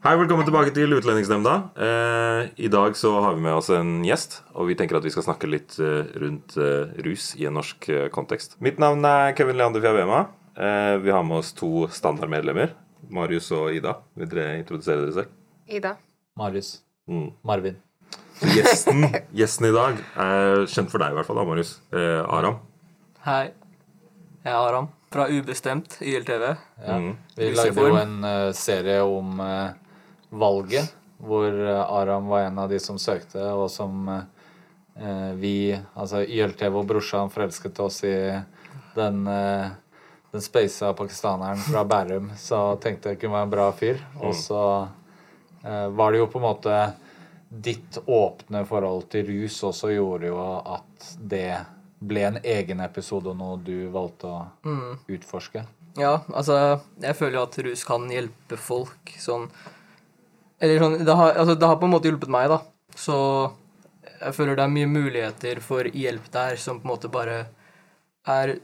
Hei, velkommen tilbake til Utlendingsnemnda. Eh, I dag så har vi med oss en gjest, og vi tenker at vi skal snakke litt eh, rundt eh, rus i en norsk eh, kontekst. Mitt navn er Kevin Leander Fjabema. Eh, vi har med oss to standardmedlemmer, Marius og Ida. Vil dere introdusere dere selv? Ida. Marius. Mm. Marvin. Gjesten, gjesten i dag er kjent for deg i hvert fall, da, Marius. Eh, Aram. Hei, jeg er Aram fra Ubestemt YLTV. Ja. Mm. Vi lagde jo en uh, serie om eh, valget, hvor eh, Aram var en av de som søkte, og som eh, vi, altså YLTV og brorsan, forelsket oss i den eh, den speisa pakistaneren fra Bærum, så tenkte jeg kunne være en bra fyr. Og så eh, var det jo på en måte ditt åpne forhold til rus også gjorde jo at det ble en egen episode, og noe du valgte å utforske. Ja, altså, jeg føler jo at rus kan hjelpe folk sånn Eller sånn det har, altså, det har på en måte hjulpet meg, da. Så jeg føler det er mye muligheter for hjelp der som på en måte bare er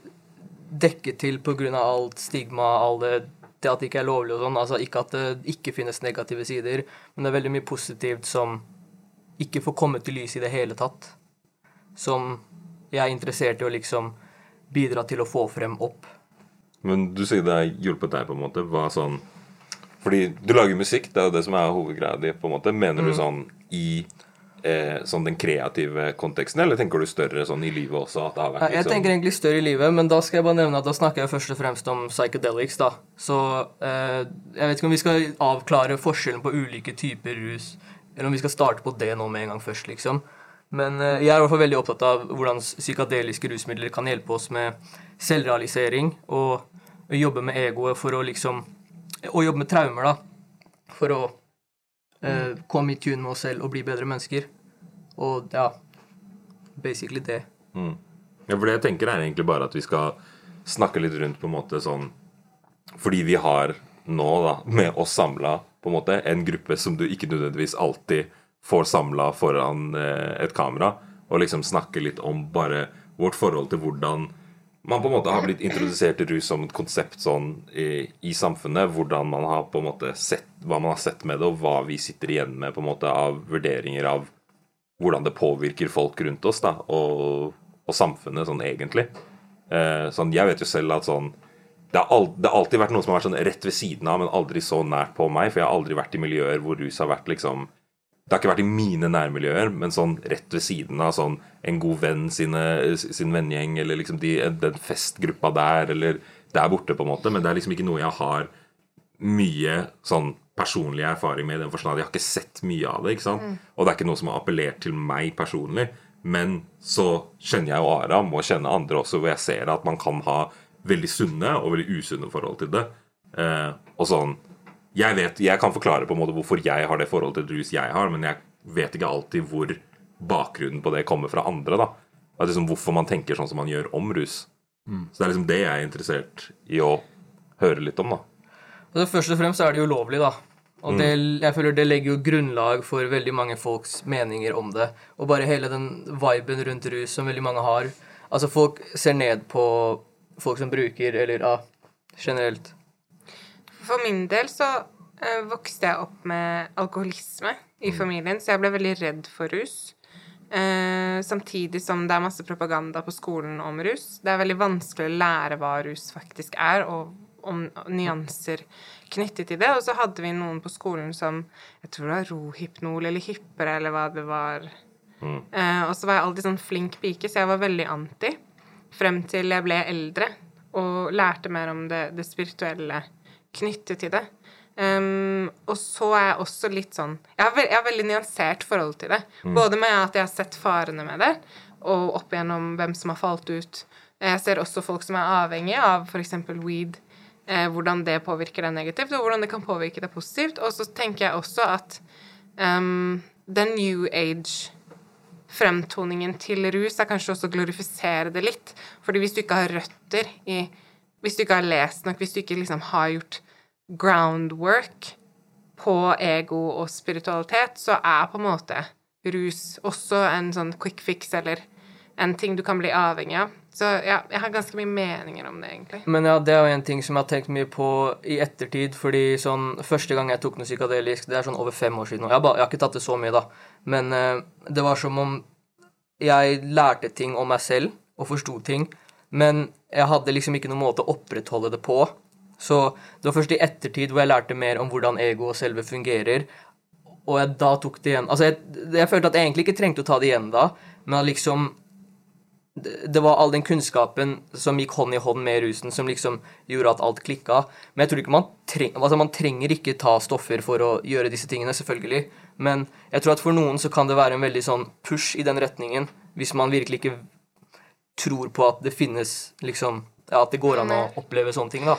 dekket til på grunn av alt stigma, all det, det at det ikke er lovlig og sånn. Altså ikke at det ikke finnes negative sider, men det er veldig mye positivt som ikke får komme til lys i det hele tatt. Som jeg er interessert i å liksom bidra til å få frem opp. Men du sier det har hjulpet deg, på en måte. Hva sånn Fordi du lager musikk, det er jo det som er hovedgreia di, på en måte. Mener Mm. du sånn i eh, sånn den kreative konteksten, eller tenker du større sånn i livet også? Vært Ja, jeg liksom tenker egentlig større i livet, men da skal jeg bare nevne at da snakker jeg først og fremst om psychedelics, da. Så eh, jeg vet ikke om vi skal avklare forskjellen på ulike typer rus, eller om vi skal starte på det nå med en gang først, liksom. Men eh, jeg er i hvert fall veldig opptatt av hvordan psykadeliske rusmidler kan hjelpe oss med selvrealisering og jobbe med egoet for å liksom Og jobbe med traumer, da. For å eh, komme i tune med oss selv og bli bedre mennesker. Og ja Basically det. Ja, for det jeg tenker er egentlig bare at vi skal snakke litt rundt på en måte sånn Fordi vi har nå, da, med oss samla på en måte en gruppe som du ikke nødvendigvis alltid får samla foran eh, et kamera, og liksom snakke litt om bare vårt forhold til hvordan man på en måte har blitt introdusert til rus som et konsept sånn i, i samfunnet. Hvordan man har på en måte sett hva man har sett med det, og hva vi sitter igjen med på en måte av vurderinger av hvordan det påvirker folk rundt oss da, og, og samfunnet sånn egentlig. Eh, sånn, jeg vet jo selv at sånn det har, alt, det har alltid vært noe som har vært sånn rett ved siden av, men aldri så nært på meg. For jeg har aldri vært i miljøer hvor rus har vært liksom Det har ikke vært i mine nærmiljøer, men sånn rett ved siden av sånn en god venn sine, sin vennegjeng, eller liksom de, den festgruppa der, eller der borte, på en måte. Men det er liksom ikke noe jeg har mye sånn personlig erfaring med i den forstand jeg har ikke sett mye av det. ikke sant? Og det er ikke noe som har appellert til meg personlig. Men så kjenner jeg jo Aram og kjenner andre også, hvor jeg ser at man kan ha veldig sunne og veldig usunne forhold til det. Eh, og sånn jeg, vet, jeg kan forklare på en måte hvorfor jeg har det forholdet til rus jeg har, men jeg vet ikke alltid hvor bakgrunnen på det kommer fra andre. da. At liksom Hvorfor man tenker sånn som man gjør om rus. Så det er liksom det jeg er interessert i å høre litt om. da. Altså, først og fremst er det ulovlig, da. Og det, jeg føler det legger jo grunnlag for veldig mange folks meninger om det. Og bare hele den viben rundt rus som veldig mange har. Altså, folk ser ned på folk som bruker, eller ja, generelt. For min del så eh, vokste jeg opp med alkoholisme i familien, så jeg ble veldig redd for rus. Eh, samtidig som det er masse propaganda på skolen om rus. Det er veldig vanskelig å lære hva rus faktisk er, og om nyanser knyttet til det. Og så hadde vi noen på skolen som Jeg tror det var rohypnol eller hyppere eller hva det var. Eh, og så var jeg alltid sånn flink pike, så jeg var veldig anti. Frem til jeg ble eldre og lærte mer om det, det spirituelle knyttet til det. Um, og så er jeg også litt sånn Jeg har, ve jeg har veldig nyansert forhold til det. Både med at jeg har sett farene med det, og opp igjennom hvem som har falt ut. Jeg ser også folk som er avhengige av f.eks. weed, eh, hvordan det påvirker deg negativt, og hvordan det kan påvirke deg positivt. Og så tenker jeg også at um, den new age-fremtoningen til rus er kanskje også å glorifisere det litt. Fordi hvis du ikke har røtter i Hvis du ikke har lest nok, hvis du ikke liksom har gjort groundwork på ego og spiritualitet, så er på en måte rus også en sånn quick fix eller en ting du kan bli avhengig av. Så ja, jeg har ganske mye meninger om det, egentlig. Men ja, det er jo en ting som jeg har tenkt mye på i ettertid. fordi sånn, Første gang jeg tok noe psykadelisk, det er sånn over fem år siden. nå. Jeg, jeg har ikke tatt det så mye, da. Men uh, det var som om jeg lærte ting om meg selv og forsto ting, men jeg hadde liksom ikke noen måte å opprettholde det på. Så det var først i ettertid hvor jeg lærte mer om hvordan ego og selve fungerer, og jeg da tok det igjen Altså, jeg, jeg følte at jeg egentlig ikke trengte å ta det igjen da, men liksom det var all den kunnskapen som gikk hånd i hånd med rusen, som liksom gjorde at alt klikka. Men jeg tror ikke man trenger Altså, man trenger ikke ta stoffer for å gjøre disse tingene, selvfølgelig. Men jeg tror at for noen så kan det være en veldig sånn push i den retningen, hvis man virkelig ikke tror på at det finnes liksom Ja, at det går an å oppleve sånne ting, da.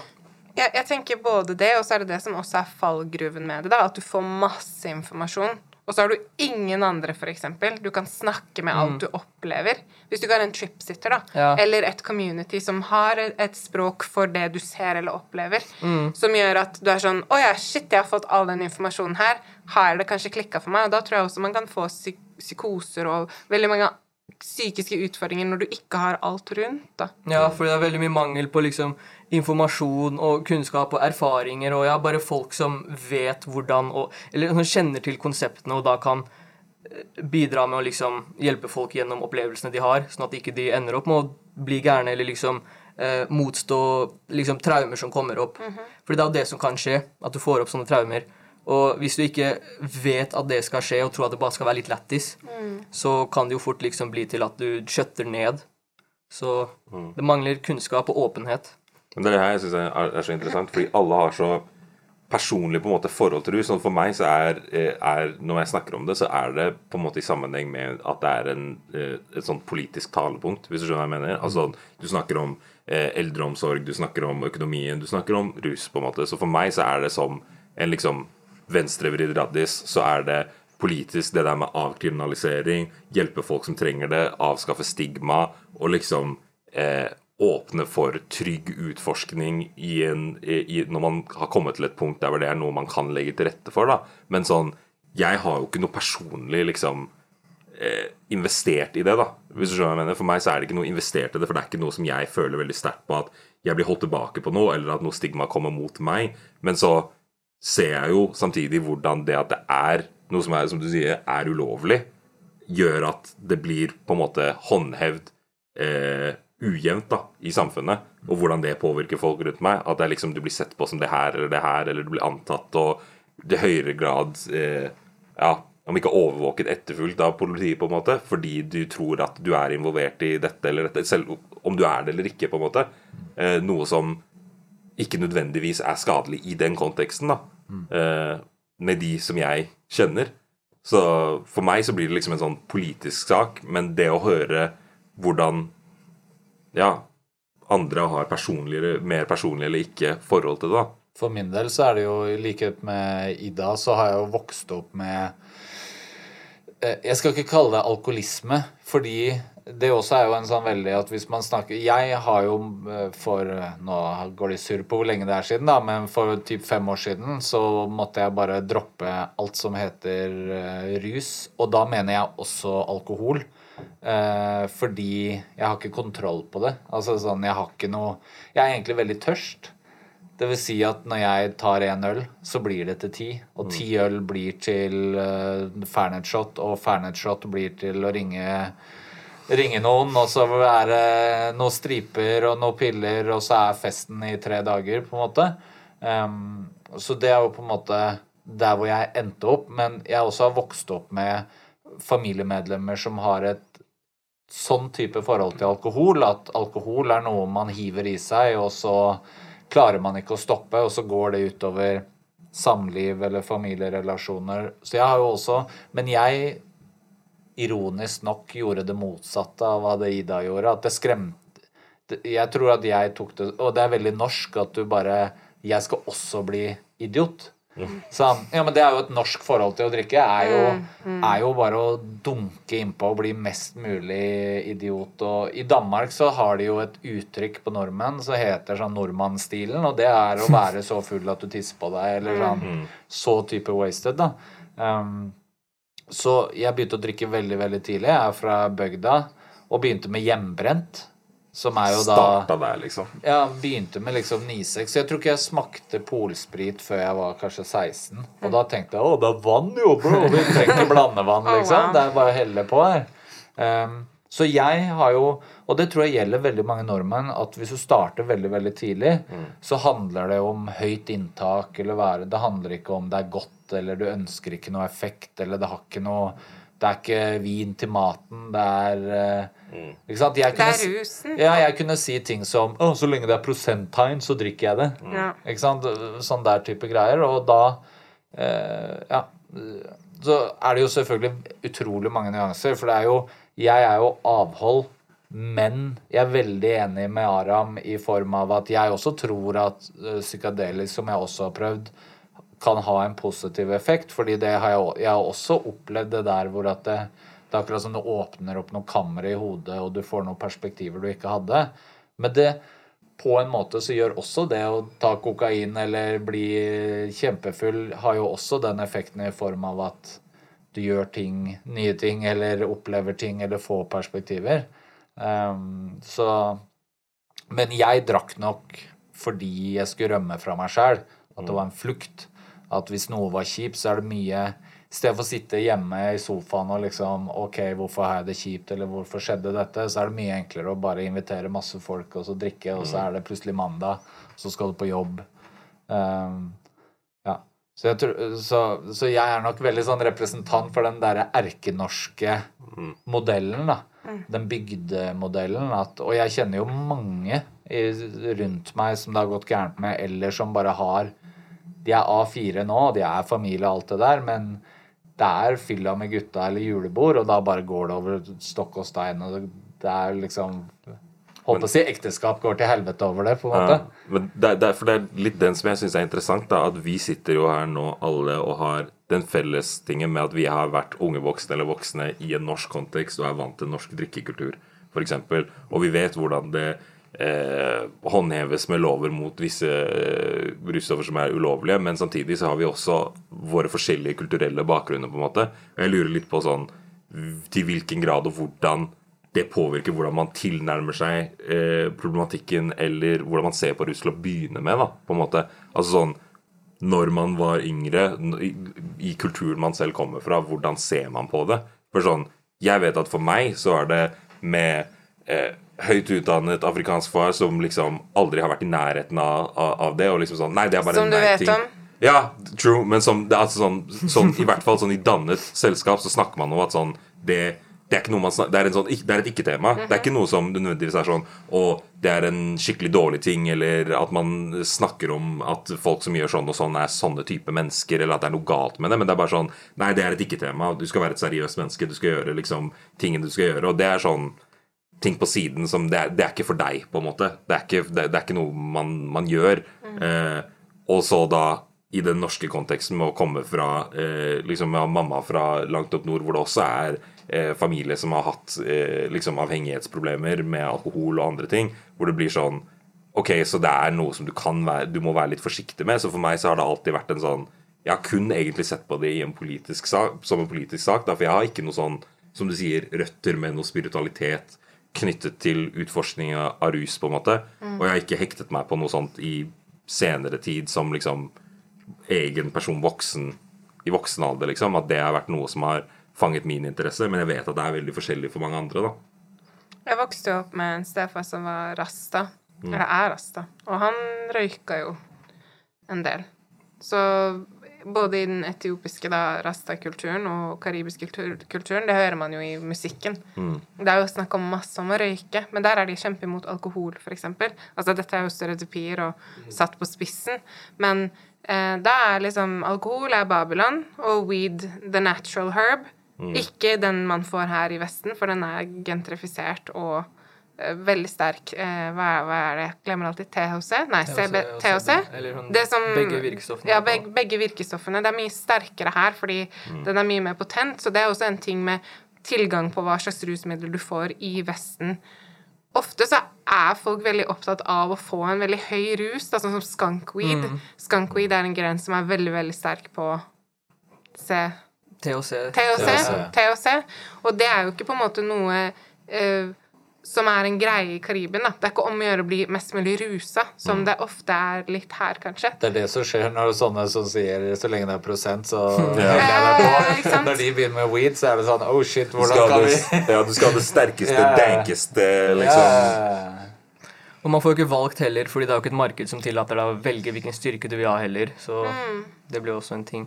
Jeg, jeg tenker både det, og så er det det som også er fallgruven med det. da, At du får masse informasjon. Og så har du ingen andre, f.eks. Du kan snakke med alt du opplever. Hvis du ikke har en tripsitter, da. Ja. Eller et community som har et språk for det du ser eller opplever. Som gjør at du er sånn Å ja, shit, jeg har fått all den informasjonen her. Har det kanskje klikka for meg? Og da tror jeg også man kan få psy psykoser og veldig mange psykiske utfordringer når du ikke har alt rundt, da. Ja, for det er veldig mye mangel på liksom informasjon og kunnskap og erfaringer, og ja, bare folk som vet hvordan og Eller som kjenner til konseptene, og da kan eh, bidra med å liksom hjelpe folk gjennom opplevelsene de har, sånn at ikke de ender opp med å bli gærne eller liksom eh, motstå liksom traumer som kommer opp. for det er jo det som kan skje, at du får opp sånne traumer. Og hvis du ikke vet at det skal skje, og tror at det bare skal være litt lættis, så kan det jo fort liksom bli til at du skjøtter ned. Så det mangler kunnskap og åpenhet. Men det er det her jeg syns er, så interessant, fordi alle har så personlig på en måte forhold til rus. Sånn for meg så er, eh, er Når jeg snakker om det, så er det på en måte i sammenheng med at det er en, eh, et sånt politisk talepunkt, hvis du skjønner hva jeg mener. Altså, Du snakker om eh, eldreomsorg, du snakker om økonomien, du snakker om rus, på en måte. Så for meg så er det som en liksom venstrevridd raddis, så er det politisk det der med avkriminalisering, hjelpe folk som trenger det, avskaffe stigma og liksom eh, åpne for trygg utforskning en, i, når man har kommet til et punkt der det er noe man kan legge til rette for. da. Men sånn, jeg har jo ikke noe personlig liksom eh, investert i det, da. Hvis du skjønner hva jeg mener. For meg så er det ikke noe investert i det, for det er ikke noe som jeg føler veldig sterkt på at jeg blir holdt tilbake på noe, eller at noe stigma kommer mot meg. Men så ser jeg jo samtidig hvordan det at det er noe som er, som du sier, er ulovlig, gjør at det blir på en måte håndhevd eh, ujevnt da, i samfunnet. Og hvordan det påvirker folk rundt meg. At det er liksom, du blir sett på som det her eller det her, eller du blir antatt og det høyere grad eh, Ja, om ikke overvåket etterfulgt av politiet, på en måte, fordi du tror at du er involvert i dette eller dette, selv om du er det eller ikke, på en måte. Eh, noe som ikke nødvendigvis er skadelig i den konteksten, da. Eh, med de som jeg kjenner. Så for meg så blir det liksom en sånn politisk sak, men det å høre hvordan ja, andre har personligere, mer personlig eller ikke forhold til det, da. For min del så er det jo i likhet med Ida, så har jeg jo vokst opp med eh, Jeg skal ikke kalle det alkoholisme, fordi det også er jo en sånn veldig at hvis man snakker Jeg har jo eh, for Nå går det surr på hvor lenge det er siden, da, men for typ fem år siden så måtte jeg bare droppe alt som heter eh, rus. Og da mener jeg også alkohol. Eh, fordi jeg har ikke kontroll på det. Altså sånn, jeg har ikke noe Jeg er egentlig veldig tørst. Det vil si at når jeg tar én øl, så blir det til ti. Og ti øl blir til uh, Fernet-shot, og Fernet-shot blir til å ringe ringe noen, og så er det noen striper og noen piller, og så er festen i tre dager, på en måte. Um, så det er jo på en måte der hvor jeg endte opp. Men jeg også har vokst opp med familiemedlemmer som har et sånn type forhold til alkohol, at alkohol er noe man hiver i seg, og så klarer man ikke å stoppe, og så går det utover samliv eller familierelasjoner. Så jeg har jo også Men jeg ironisk nok gjorde det motsatte av hva det Ida gjorde. At det skremte Jeg tror at jeg tok det Og det er veldig norsk at du bare Jeg skal også bli idiot. Så, ja, men Det er jo et norsk forhold til å drikke. Er jo, er jo bare å dunke innpå og bli mest mulig idiot. Og I Danmark så har de jo et uttrykk på nordmenn som heter sånn nordmannsstilen. Og det er å være så full at du tisser på deg, eller sånn så type wasted, da. Um, så jeg begynte å drikke veldig, veldig tidlig. Jeg er fra bygda og begynte med hjemmebrent. Som er jo da Starta der, liksom. ja, begynte med liksom 9-6. Jeg tror ikke jeg smakte polsprit før jeg var kanskje 16. Og da tenkte jeg å, det er vann jo, bro! Vi trenger ikke blandevann, liksom. Det er bare å helle på her. Um, så jeg har jo, og det tror jeg gjelder veldig mange nordmenn, at hvis du starter veldig veldig tidlig, så handler det om høyt inntak eller være Det handler ikke om det er godt, eller du ønsker ikke noe effekt, eller det har ikke noe Det er ikke vin til maten, det er mm. Ikke sant? Jeg Det er rusen. ja, jeg kunne si ting som Å, så lenge det er prosenttegn, så drikker jeg det. Ja. Ikke sant? Sånn der type greier. Og da eh, Ja. Så er det jo selvfølgelig utrolig mange nyanser, for det er jo Jeg er jo avhold, men jeg er veldig enig med Aram i form av at jeg også tror at uh, psykadelisk, som jeg også har prøvd, kan ha en positiv effekt. fordi har jeg, jeg har også opplevd det der hvor at det, det er akkurat som det åpner opp noen kamre i hodet, og du får noen perspektiver du ikke hadde. Men det på en måte så gjør også det å ta kokain eller bli kjempefull, har jo også den effekten i form av at du gjør ting, nye ting, eller opplever ting, eller får perspektiver. Um, så Men jeg drakk nok fordi jeg skulle rømme fra meg sjæl. At det var en flukt. At hvis noe var kjipt, så er det mye I stedet for å sitte hjemme i sofaen og liksom OK, hvorfor har jeg det kjipt, eller hvorfor skjedde dette? Så er det mye enklere å bare invitere masse folk og så drikke, og så er det plutselig mandag, så skal du på jobb. Um, ja. Så jeg, tror, så, så jeg er nok veldig sånn representant for den derre erkenorske modellen, da. Den bygdemodellen. At, og jeg kjenner jo mange i, rundt meg som det har gått gærent med, eller som bare har De er A4 nå, de er familie og alt det der, men det er fylla med gutta eller julebord, og da bare går det over stokk og stein, og det, det er liksom Holdt på å si ekteskap går til helvete over det, på en måte. Ja, men det, det, er- for det er litt den som jeg syns er interessant, da, at vi sitter jo her nå alle og har den felles tingen med at vi har vært unge voksne eller voksne i en norsk kontekst og er vant til norsk drikkekultur, f.eks. Og vi vet hvordan det eh, håndheves med lover mot visse eh, russtoffer som er ulovlige, men samtidig så har vi også våre forskjellige kulturelle bakgrunner, på en måte. Og jeg lurer litt på sånn til hvilken grad og hvordan det påvirker hvordan man tilnærmer seg eh, problematikken, eller hvordan man ser på Russland å begynne med. da, på en måte. Altså sånn, Når man var yngre, i, i kulturen man selv kommer fra, hvordan ser man på det? For sånn, Jeg vet at for meg så er det med eh, høyt utdannet afrikansk far som liksom aldri har vært i nærheten av, av, av det. og liksom sånn, nei, det er bare Som en du vet nei-ting. om. Ja, true, men som, det er altså sånn, sånn, i hvert fall sånn i dannet selskap så snakker man om at sånn det, det er snakker, det er, sånn, det er et ikke-tema. Det er ikke noe som nødvendigvis er sånn Å, det er en skikkelig dårlig ting, eller at man snakker om at folk som gjør sånn og sånn, er sånne type mennesker, eller at det er noe galt med det. Men det er bare sånn Nei, det er et ikke-tema. Du skal være et seriøst menneske. Du skal gjøre liksom tingene du skal gjøre. Og det er sånn ting på siden som Det er, det er ikke for deg, på en måte. Det er ikke, det, er ikke noe man, man gjør. Eh, og så da i den norske konteksten med å komme fra eh, liksom med mamma fra langt opp nord, hvor det også er eh, familie som har hatt eh, liksom avhengighetsproblemer med alkohol og andre ting, hvor det blir sånn Ok, så det er noe som du kan være Du må være litt forsiktig med. Så for meg så har det alltid vært en sånn Jeg har kun egentlig sett på det i en politisk sak, som en politisk sak, da, for jeg har ikke noe sånn, som du sier, røtter med noe spiritualitet knyttet til utforskning av rus, på en måte. Og jeg har ikke hektet meg på noe sånt i senere tid som liksom egen person voksen i voksen alder, liksom. At det har vært noe som har fanget min interesse. Men jeg vet at det er veldig forskjellig for mange andre, da. Jeg vokste jo opp med en stefar som var rasta. Eller er rasta. Og han røyka jo en del. Så både i den etiopiske da, rasta-kulturen og karibiske kultur- kulturen, det hører man jo i musikken. Det er jo snakk om masse om å røyke, men der er de kjempeimot alkohol, eksempel. Altså, dette er jo stereotypier og satt på spissen, men eh, da er liksom Alkohol er Babylon, og weed the natural herb. Ikke den man får her i Vesten, for den er gentrifisert og uh, veldig sterk. uh, hva, er, hva er det? Jeg glemmer alltid THC? Nei, CB, THC. Sånn Det som, begge virkestoffene. Ja, begge, begge virkestoffene. Det er mye sterkere her, fordi den er mye mer potent. Så det er også en ting med tilgang på hva slags rusmidler du får i Vesten. Ofte så er folk veldig opptatt av å få en veldig høy rus, da, sånn som skunkweed. Skunkweed er en gren som er veldig, veldig sterk på C THC. THC, THC. THC. Og det er jo ikke på en måte noe uh, som er en greie i Karibien. Da. Det er ikke om å gjøre å bli mest mulig rusa, som det ofte er litt her, kanskje. Det er det som skjer når det er sånne som sier så lenge det er prosent, så Ja. sant? Når de begynner med weed, så er det sånn Oh shit, hvordan skal, kan vi ja, du skal ha det sterkeste, yeah. dankeste, liksom. Ja. Og man får jo ikke valgt heller, fordi det er jo ikke et marked som tillater deg å velge hvilken styrke du vil ha heller. Så det blir også en ting.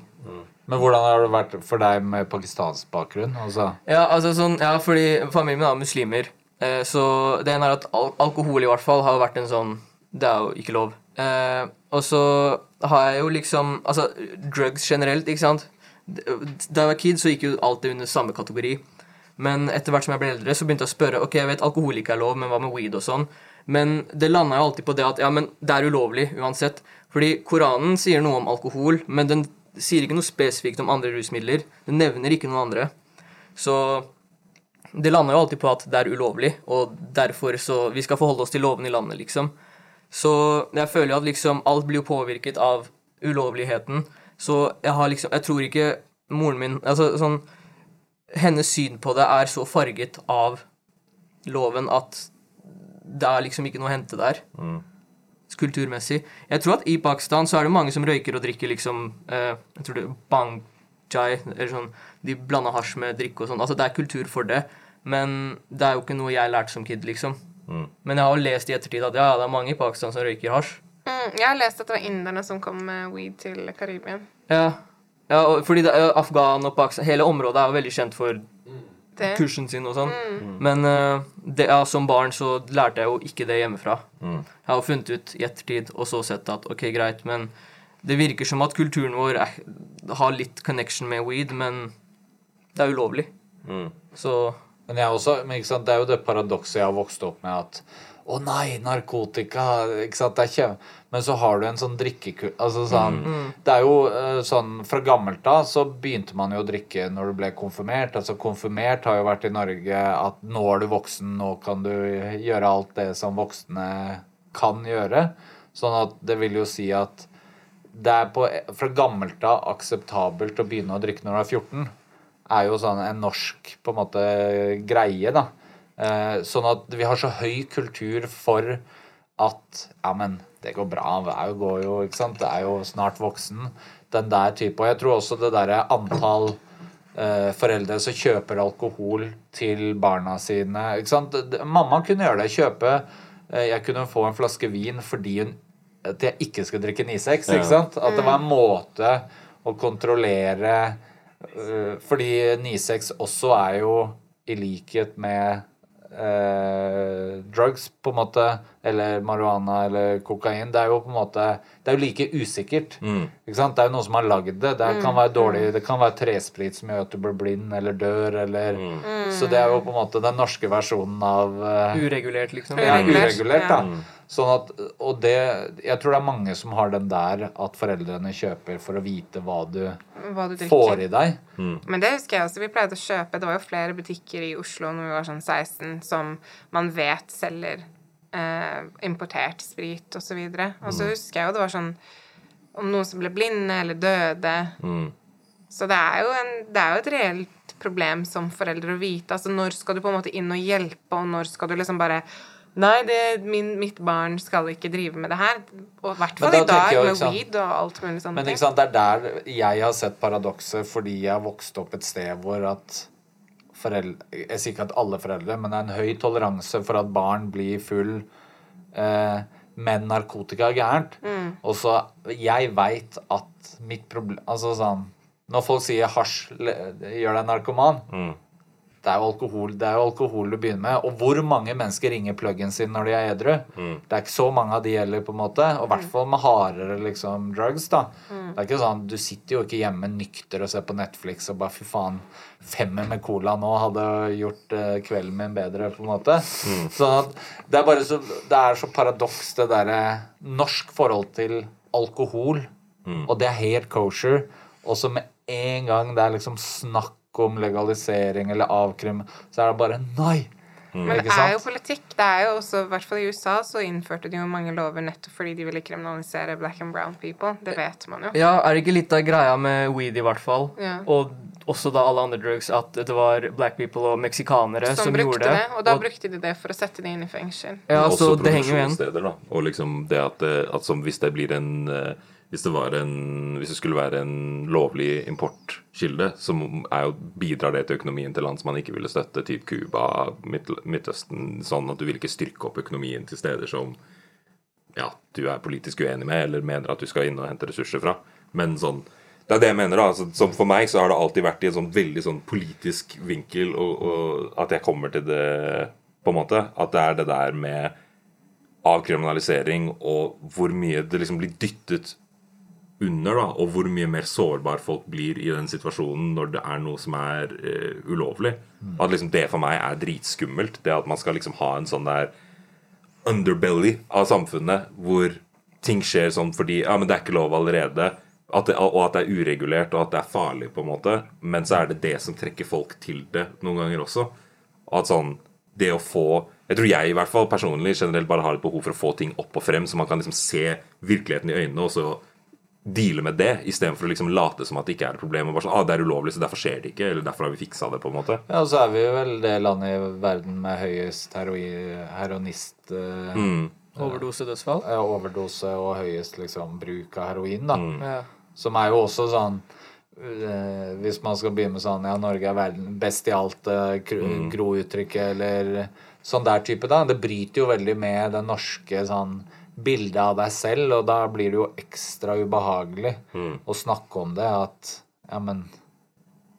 Men hvordan har det vært for deg med pakistansk bakgrunn? Altså, Ja, altså sånn, ja, fordi familien min er muslimer. Eh, så det ene er at al alkohol i hvert fall har vært en sånn Det er jo ikke lov. Eh, og så har jeg jo liksom Altså, drugs generelt, ikke sant. Da jeg var kid, så gikk jo alt det under samme kategori. Men etter hvert som jeg ble eldre, så begynte jeg å spørre Ok, jeg vet alkohol ikke er lov, men hva med weed og sånn? Men det landa jo alltid på det at ja, men det er ulovlig uansett. Fordi Koranen sier noe om alkohol, men den sier ikke noe spesifikt om andre rusmidler. Den nevner ikke noen andre. Så det lander jo alltid på at det er ulovlig, og derfor så Vi skal forholde oss til lovene i landet, liksom. Så jeg føler jo at liksom alt blir jo påvirket av ulovligheten. Så jeg har liksom Jeg tror ikke moren min Altså sånn Hennes syn på det er så farget av loven at det er liksom ikke noe å hente der. Kulturmessig. Jeg tror at i Pakistan så er det mange som røyker og drikker liksom eh, Jeg tror det er bang chai, eller sånn De blander hasj med drikke og sånn. Altså det er kultur for det. Men det er jo ikke noe jeg lærte som kid, liksom. Men jeg har jo lest i ettertid at ja, det er mange i Pakistan som røyker hasj. Mm, jeg har lest at det var inderne som kom med weed til Karibien. Ja, ja og fordi det, Afghan og Pakistan Hele området er jo veldig kjent for. Kursen sin og sånn. Men eh, det, ja, som barn så lærte jeg jo ikke det hjemmefra. Jeg har funnet ut i ettertid og så sett at ok, greit, men det virker som at kulturen vår er, har litt connection med weed, men det er ulovlig. Så Men jeg også, men ikke sant, det er jo det paradokset jeg har vokst opp med at å nei, narkotika ikke sant, det er kjem... Men så har du en sånn drikkekult altså sånn, Det er jo eh, sånn Fra gammelt av så begynte man jo å drikke når du ble konfirmert. altså Konfirmert har jo vært i Norge at nå er du voksen, nå kan du gjøre alt det som voksne kan gjøre. Sånn at det vil jo si at det er på, fra gammelt av akseptabelt å begynne å drikke når du er 14 er jo sånn en norsk på en måte greie, da. Eh, sånn at vi har så høy kultur for at ja, men det går bra, han går jo, ikke sant. Det er jo snart voksen. Den der type. Og jeg tror også det derre antall eh, foreldre som kjøper alkohol til barna sine. ikke sant? Mamma kunne gjøre det. Kjøpe eh, Jeg kunne få en flaske vin fordi hun at jeg ikke skulle drikke 9-6. Ja. ikke sant? At det var en måte å kontrollere øh, Fordi 9-6 også er jo i likhet med øh, drugs, på en måte, eller marihuana eller kokain, det er jo på en måte Det er jo like usikkert. Ikke sant? Det er jo noen som har lagd det. Det kan være dårlig, det kan være tresprit som gjør at du blir blind eller dør, eller Så det er jo på en måte den norske versjonen av uh, uregulert, liksom. ja, Uregulert, da. ja. Sånn at, og det Jeg tror det er mange som har den der at foreldrene kjøper for å vite hva du Hva du får i deg. Men det husker jeg også. Vi pleide å kjøpe Det var jo flere butikker i Oslo når vi var sånn 16, som man vet selger eh, importert sprit og så videre. Og så husker jeg jo det var sånn om noen som ble blinde eller døde. Så det er, jo en, det er jo et reelt problem som foreldre å vite. Altså når skal du på en måte inn og hjelpe, og når skal du liksom bare Nei, det, min, mitt barn skal ikke drive med det her. Og i hvert fall da i dag jeg med sant, weed og alt mulig sånt. Men ikke sant, det er der jeg har sett paradokset, fordi jeg har vokst opp et sted hvor at foreldre Jeg sier ikke at alle foreldre, men det er en høy toleranse for at barn blir full eh, med narkotika er gærent. Og så Jeg veit at mitt problem Altså sånn Når folk sier hasj gjør deg narkoman det er, jo alkohol, det er jo alkohol du begynner med. Og hvor mange mennesker ringer pluggen sin når de er edru? Det er ikke så mange av de heller, på en måte. Og i hvert fall med hardere liksom, drugs. da. Det er ikke sånn, Du sitter jo ikke hjemme nykter og ser på Netflix og bare fy faen, femmer med cola nå hadde gjort eh, kvelden min bedre, på en måte. Sånn at det er bare så, det er så paradoks, det derre norsk forhold til alkohol. Og det er helt kosher. Og så med en gang det er liksom snakk om legalisering eller avkrim, så er det bare nei. Men det er jo politikk. Det er jo også, i hvert fall i USA, så innførte de jo mange lover nettopp fordi de ville kriminalisere black and brown people. Det vet man jo. Ja, er det ikke litt av greia med weed, i hvert fall? Ja. Og også da alle andre drugs, at det var black people og meksikanere som, Som gjorde det, og da og, brukte de det for å sette de inn i fengsel. Ja, så det henger jo igjen. Og liksom det at, at som hvis det blir en eh, hvis det, en, hvis det skulle være en lovlig importkilde, så jo, bidrar det til økonomien til land som man ikke ville støtte, typ Cuba, Midt- Midtøsten, sånn at du vil ikke styrke opp økonomien til steder som ja, du er politisk uenig med, eller mener at du skal inn og hente ressurser fra. Men sånn Det er det jeg mener, da. Altså, som for meg så har det alltid vært i en sånn veldig sånn politisk vinkel, og, og at jeg kommer til det, på en måte. At det er det der med avkriminalisering og hvor mye det liksom blir dyttet under, da, og hvor mye mer sårbar folk blir i den situasjonen når det er noe som er uh, ulovlig. At liksom det for meg er dritskummelt. Det at man skal liksom ha en sånn der underbelly av samfunnet hvor ting skjer sånn fordi ja, men det er ikke lov allerede. At det, og at det er uregulert og at det er farlig, på en måte. Men så er det det som trekker folk til det noen ganger også. At sånn Det å få Jeg tror jeg i hvert fall personlig generelt bare har et behov for å få ting opp og frem, så man kan liksom se virkeligheten i øynene, og så deale med det, istedenfor å liksom late som at det ikke er et problem. Og bare sånn, ah, det er ulovlig, så derfor skjer det ikke. Eller derfor har vi fiksa det, på en måte. Ja, og så er vi vel det landet i verden med høyest heroinist eh, Mm. overdosedødsfall. ja, overdose og høyest liksom bruk av heroin, da. Ja. Som er jo også sånn eh, Hvis man skal begynne med sånn Ja, Norge er verden best i alt, eh, gro- grouttrykket eller sånn der type, da. Det bryter jo veldig med den norske sånn bildet av deg selv, og da blir det jo ekstra ubehagelig å snakke om det at Ja, men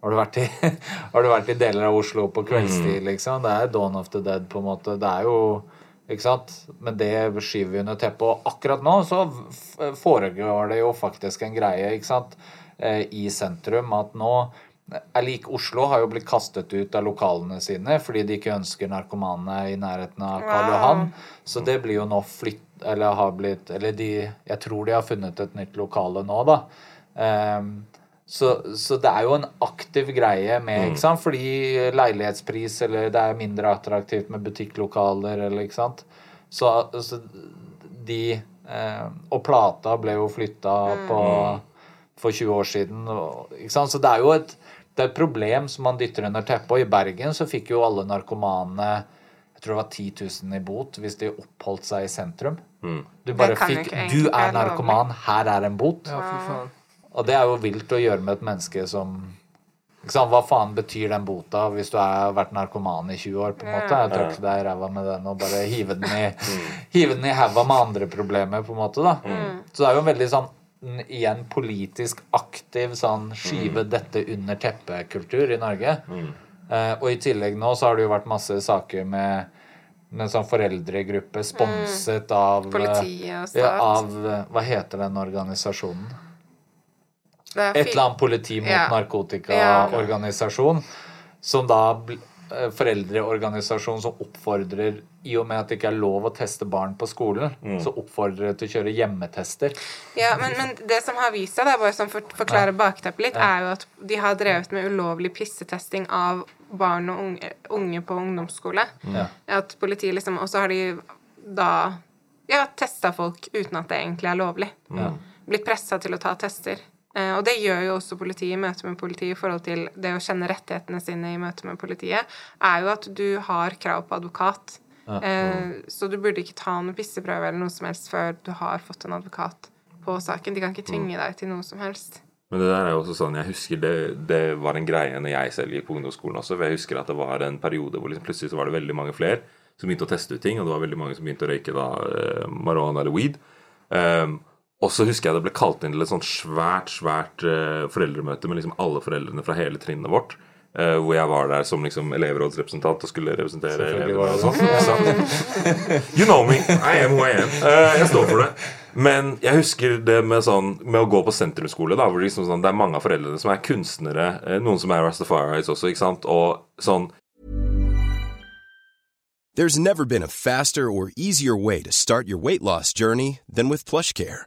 har du, vært i, har du vært i deler av Oslo på kveldstid, liksom? Det er Dawn of the Dead, på en måte. Det er jo Ikke sant? Men det skyver vi under teppet. Og akkurat nå så foregår det jo faktisk en greie, ikke sant, eh, i sentrum at nå er lik Oslo har jo blitt kastet ut av lokalene sine fordi de ikke ønsker narkomane i nærheten av Karl. Johan. Så det blir jo nå flytt... Eller har blitt Eller de Jeg tror de har funnet et nytt lokale nå, da. Um, så, så det er jo en aktiv greie med, ikke sant? Fordi leilighetspris, eller det er mindre attraktivt med butikklokaler, eller ikke sant. Så, så de eh, Og plata ble jo flytta på for 20 år siden. Og, ikke sant? Så det er jo et, det er et problem som man dytter under teppet. Og i Bergen så fikk jo alle narkomane jeg tror det var 10 000 i bot hvis de oppholdt seg i sentrum. Du bare fikk Du er narkoman, her er en bot. ja, fy faen. Og det er jo vilt å gjøre med et menneske som ikke sant? Hva faen betyr den bota hvis du har vært narkoman i 20 år? på en måte? Jeg tråkker deg i ræva med den og bare hive den i hive den i haua med andre problemer, på en måte. da. Så det er jo en veldig sånn igjen politisk aktiv sånn skyve dette under teppet-kultur i Norge. Eh, og i tillegg nå så har det jo vært masse saker med en sånn foreldregruppe sponset av eh, Politiet og stat. ja, av Hva heter den organisasjonen? Et eller annet politi mot Ja. narkotikaorganisasjon. Ja. Som da eh, Foreldreorganisasjon som oppfordrer I og med at det ikke er lov å teste barn på skolen, så oppfordrer det til å kjøre hjemmetester. Ja, men, men det som har vist seg, da, bare som for forklarer forklare bakteppet litt, er jo at de har drevet med ulovlig pissetesting av barn og unge, unge på ungdomsskole. Ja. At politiet liksom Og så har de da ja, testa folk uten at det egentlig er lovlig. Blitt pressa til å ta tester. Eh, og det gjør jo også politiet i møte med politiet i forhold til det å kjenne rettighetene sine i møte med politiet, er jo at du har krav på advokat. Eh, så du burde ikke ta noen pisseprøve eller noe som helst før du har fått en advokat på saken. De kan ikke tvinge deg til noe som helst. Men det der er jo også sånn, jeg husker det, det var en greie når jeg selv gikk på ungdomsskolen også. For jeg husker at det var en periode hvor liksom plutselig så var det veldig mange flere som begynte å teste ut ting. Og det var veldig mange som begynte å røyke da eh, marihuana eller weed. Um, og så husker jeg det ble kalt inn til et sånt svært, svært uh, foreldremøte med liksom alle foreldrene fra hele trinnet vårt. Eh, hvor jeg var der som liksom elevrådsrepresentant og skulle representere elevene og sånn. You know me. I am who I am. Uh, jeg står for det. Men jeg husker det med, sånn, med å gå på sentrumsskole, da, hvor det, liksom sånn, det er mange av foreldrene som er kunstnere. eh, Noen som er Rastafaris også, ikke sant. Og sånn There's never been a faster or easier way to start your weight loss journey than with PlushCare.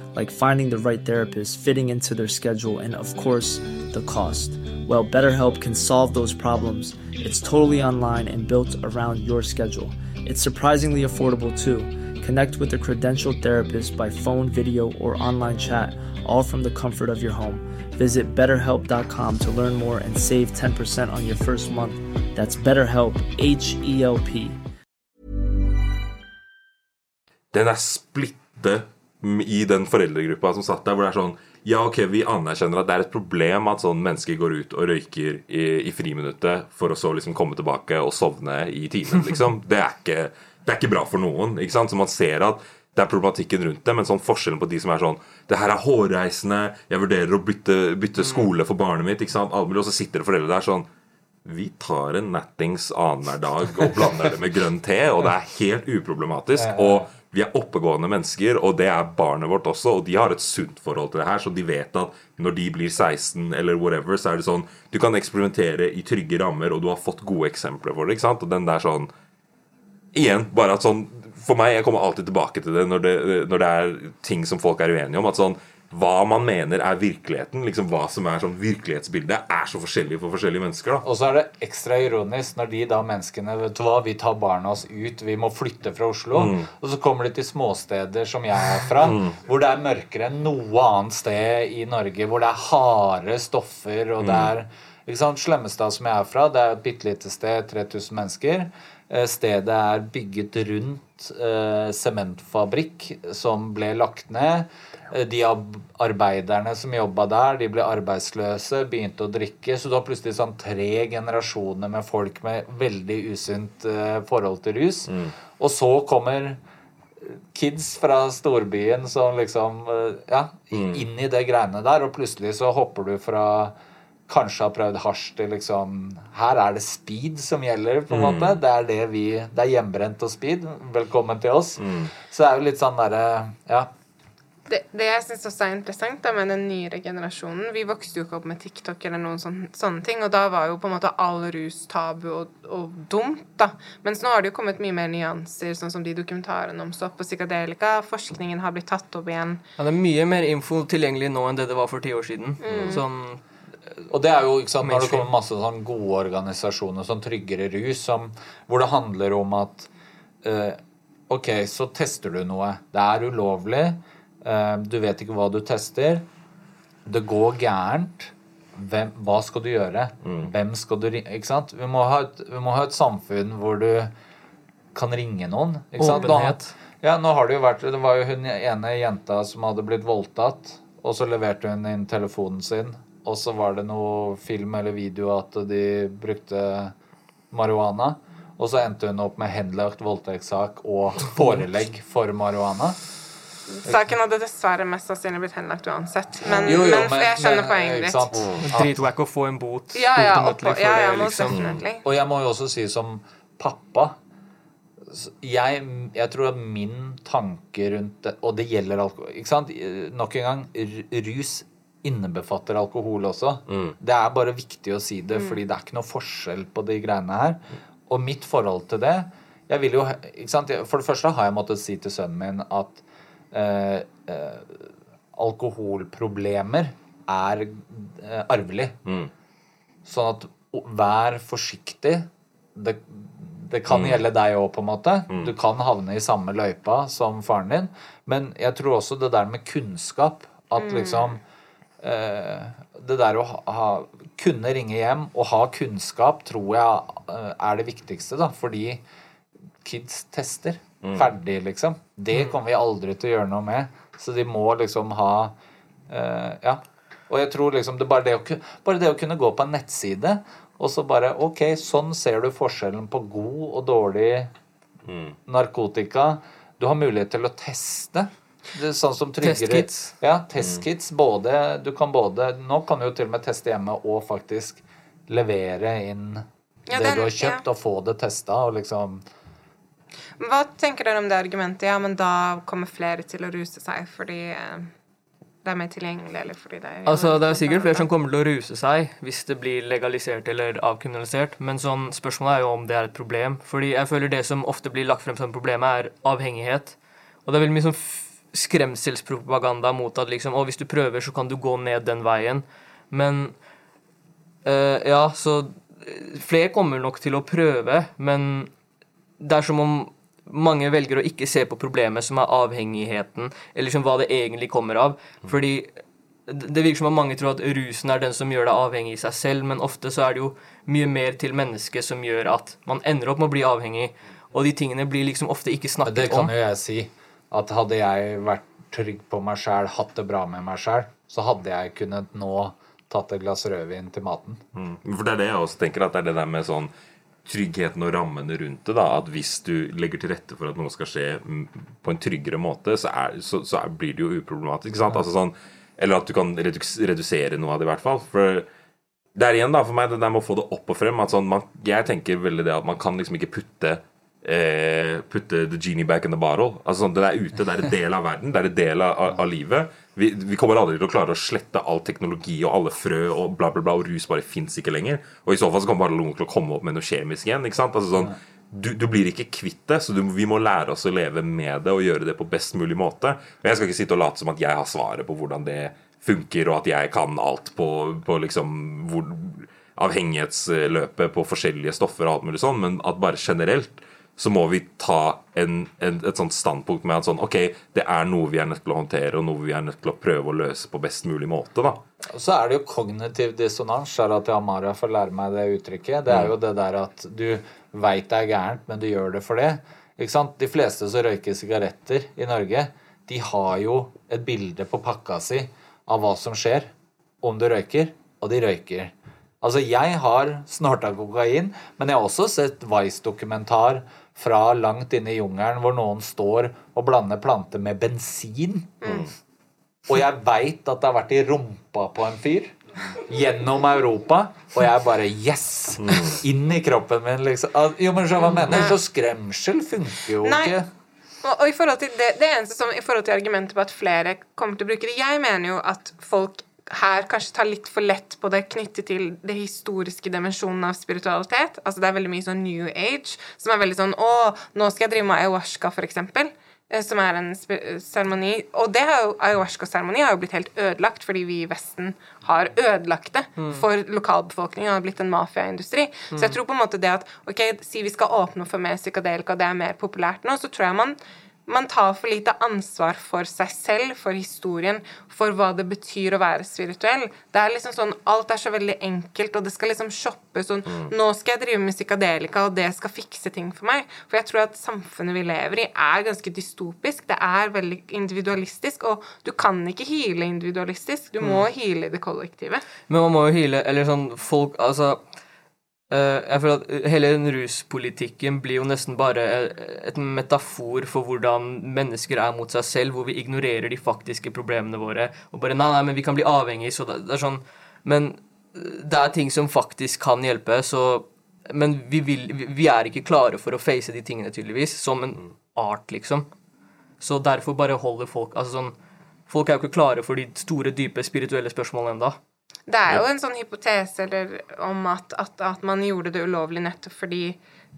like finding the right therapist, fitting into their schedule, and of course, the cost. Well, BetterHelp can solve those problems. It's totally online and built around your schedule. It's surprisingly affordable too. Connect with a credentialed therapist by phone, video, or online chat, all from the comfort of your home. Visit betterhelp.com to learn more and save 10% on your first month. That's BetterHelp, H E L P. den er splitte i den foreldregruppa som satt der, hvor det er sånn Ja, ok, vi anerkjenner at det er et problem at sånn mennesker går ut og røyker i, i friminuttet for å så liksom komme tilbake og sovne i timen, liksom. Det er ikke, det er ikke bra for noen. ikke sant? Så man ser at det er problematikken rundt det, men sånn forskjellen på de som er sånn Det her er hårreisende, jeg vurderer å bytte, bytte skole for barnet mitt, ikke sant? Og så sitter det foreldre der sånn vi tar en nattings annenhver dag og blander det med grønn te, og det er helt uproblematisk. Og vi er oppegående mennesker, og det er barnet vårt også, og de har et sunt forhold til det her, så de vet at når de blir 16 eller whatever, så er det sånn Du kan eksperimentere i trygge rammer, og du har fått gode eksempler for det, ikke sant? Og den der sånn Igjen, bare at sånn For meg, jeg kommer alltid tilbake til det når det, når det er ting som folk er uenige om. At sånn hva man mener er virkeligheten, liksom hva som er sånn virkelighetsbildet, er så forskjellig for forskjellige mennesker. da Og så er det ekstra ironisk når de da menneskene vet du hva, Vi tar barna oss ut, vi må flytte fra Oslo. Og så kommer de til småsteder som jeg er fra, hvor det er mørkere enn noe annet sted i Norge. Hvor det er harde stoffer, og det er ikke sant, Slemmestad, som jeg er fra, det er et bitte lite sted, 3000 mennesker. Eh, Stedet er bygget rundt eh, sementfabrikk som ble lagt ned. Eh, De arbeiderne som jobba der, de ble arbeidsløse, begynte å drikke. Så du har plutselig sånn tre generasjoner med folk med veldig usunt eh, forhold til rus. Og så kommer kids fra storbyen som liksom eh, Ja, i- inn i det greiene der, og plutselig så hopper du fra Kanskje har prøvd hasj til liksom Her er det speed som gjelder, på en måte. Det er det vi Det er hjemmebrent og speed. Velkommen til oss. Så det er jo litt sånn derre Ja. Det, det jeg syns også er interessant da, med den nyere generasjonen Vi vokste jo ikke opp med TikTok eller noen sånne, sånne ting, og da var jo på en måte all rus tabu og, og dumt, da. Mens nå har det jo kommet mye mer nyanser, sånn som de dokumentarene om stopp og psykadelika. Forskningen har blitt tatt opp igjen. Ja, det er mye mer info tilgjengelig nå enn det det var for ti år siden. Sånn Og det er jo, ikke sant, Når det kommet kommer masse sånn gode organisasjoner som Tryggere rus, som, hvor det handler om at uh, Ok, så tester du noe. Det er ulovlig. Eh, du vet ikke hva du tester. Det går gærent. Hvem, hva skal du gjøre? Hvem skal du ringe? Ikke sant? Vi må, ha et, vi må ha et samfunn hvor du kan ringe noen. Ikke sant? Åpenhet. Da, Ja, nå har det jo vært Det var jo hun ene jenta som hadde blitt voldtatt, og så leverte hun inn telefonen sin, og så var det noe film eller video at de brukte marihuana. Og så endte hun opp med henlagt voldtektssak og forelegg for marihuana. Saken hadde dessverre mest sannsynlig blitt henlagt uansett. Men, Jo, jo, men, jeg skjønner men, poenget ditt. Dritwack å få en bot. Ja, ja, oppå, ja, ja, det, liksom. Og jeg må jo også si som pappa jeg, jeg tror at min tanke rundt det Og det gjelder alkohol ikke sant? Nok en gang, rus innebefatter alkohol også. Det er bare viktig å si det, fordi det er ikke noe forskjell på de greiene her. Og mitt forhold til det jeg vil jo, ikke sant? For det første har jeg måttet si til sønnen min at eh, eh, alkoholproblemer er eh, arvelig. Sånn at vær forsiktig. Det, det kan gjelde deg òg, på en måte. Du kan havne i samme løypa som faren din. Men jeg tror også det der med kunnskap At liksom eh, Det der å ha, ha, kunne ringe hjem og ha kunnskap tror jeg eh, er det viktigste, da. Fordi kids tester. Ferdig, liksom. Det kommer vi aldri til å gjøre noe med. Så de må liksom ha uh, Ja. Og jeg tror liksom det bare, det å, bare det å kunne gå på en nettside og så bare Ok, sånn ser du forskjellen på god og dårlig narkotika. Du har mulighet til å teste. Det er sånn som tryggere Testkits. Ja, testkits. Både, du kan både Nå kan du jo til og med teste hjemme og faktisk levere inn Ja, det det, du har kjøpt, ja. og få det testa og liksom Hva tenker dere om det argumentet? Ja, men da kommer flere til å ruse seg fordi eh, det er mer tilgjengelig, eller fordi det er Altså, Det er sikkert flere som kommer til å ruse seg hvis det blir legalisert eller avkriminalisert, men sånn, spørsmålet er jo om det er et problem. Fordi jeg føler det som ofte blir lagt frem som problemet, er avhengighet. Og det er veldig mye sånn skremselspropaganda mot at liksom, å, hvis du prøver, så kan du gå ned den veien. Men øh, ja, så eh, flere kommer nok til å prøve, men det er som om mange velger å ikke se på problemet som er avhengigheten, eller liksom hva det egentlig kommer av. Fordi det det virker som om mange tror at rusen er den som gjør deg avhengig i seg selv, men ofte så er det jo mye mer til mennesket som gjør at man ender opp med å bli avhengig, og de tingene blir liksom ofte ikke snakket om. Det kan om. jo jeg si. At hadde jeg vært trygg på meg sjæl, hatt det bra med meg sjæl, så hadde jeg kunnet nå tatt et glass rødvin til maten. Mm. For det er det jeg også tenker, at det er det der med sånn tryggheten og rammene rundt det. da, At hvis du legger til rette for at noe skal skje på en tryggere måte, så, er, så, så er, blir det jo uproblematisk. sant? Altså sånn, Eller at du kan redusere noe av det, i hvert fall. For det er igjen da, for meg det der med å få det opp og frem. at sånn, man, Jeg tenker veldig det at man kan liksom ikke putte eh, putte the genie back in the bottle. Altså sånn, Det er ute, det er en del av verden, det er en del av, av, livet. Vi, vi kommer aldri til å klare å slette all teknologi og alle frø og bla, bla, bla, og rus bare fins ikke lenger. Og i så fall så kommer bare noen til å komme opp med noe kjemisk igjen. ikke sant? Altså sånn, du, du blir ikke kvitt det, så du, vi må lære oss å leve med det og gjøre det på best mulig måte. Og Jeg skal ikke sitte og late som at jeg har svaret på hvordan det funker, og at jeg kan alt på, på liksom hvor, avhengighetsløpet på forskjellige stoffer og alt mulig sånn, men at bare generelt så må vi ta en, en, et sånt standpunkt med at sånn, ok, det er noe vi er nødt til å håndtere, og noe vi er nødt til å prøve å løse på best mulig måte. da. Og så er det jo kognitiv dissonans. Sharati Amara får lære meg det uttrykket. Det er jo det der at du veit det er gærent, men du gjør det for det. Ikke sant? De fleste som røyker sigaretter i Norge, de har jo et bilde på pakka si av hva som skjer om du røyker, og de røyker. Altså, jeg har snorta kokain, men jeg har også sett Vice-dokumentar fra langt inne i jungelen hvor noen står og blander planter med bensin. Og jeg veit at det har vært i rumpa på en fyr. Gjennom Europa. Og jeg bare Yes! Inn i kroppen min, liksom. Jo, men så hva mener mener? Så skremsel funker jo Nei. ikke. Og i forhold til det, det eneste som i forhold til argumentet på at flere kommer til å bruke det Jeg mener jo at folk her kanskje tar litt for lett på det knyttet til det historiske dimensjonen av spiritualitet. Altså Det er veldig mye sånn New Age, som er veldig sånn Å, nå skal jeg drive med ayahuasca, for eksempel. eh, Som er en seremoni. Og det ayahuasca-seremoni har jo blitt helt ødelagt fordi vi i Vesten har ødelagt det for lokalbefolkningen. Det har blitt en mafiaindustri. Så jeg tror på en måte det at ok, si vi skal åpne for mer psykadelika, det er mer populært nå, så tror jeg man man tar for lite ansvar for seg selv, for historien, for hva det betyr å være spirituell. Det er liksom sånn, Alt er så veldig enkelt, og det skal liksom shoppes sånn Nå skal jeg drive med psykadelika, og det skal fikse ting for meg. For jeg tror at samfunnet vi lever i, er ganske dystopisk. Det er veldig individualistisk, og du kan ikke hyle individualistisk. Du må hyle det kollektive. Men man må jo hyle Eller sånn folk Altså jeg føler at hele den ruspolitikken blir jo nesten bare eh, et metafor for hvordan mennesker er mot seg selv, hvor vi ignorerer de faktiske problemene våre og bare Nei, nei, men vi kan bli avhengige, så det, det er sånn Men eh, det er ting som faktisk kan hjelpe, så Men vi, vil, vi, vi er ikke klare for å face de tingene, tydeligvis, som en art, liksom. Så derfor bare holder folk Altså sånn Folk er jo ikke klare for de store, dype spirituelle spørsmålene ennå. Det er jo en sånn hypotese eller, om at, at, at man gjorde det ulovlig nettopp fordi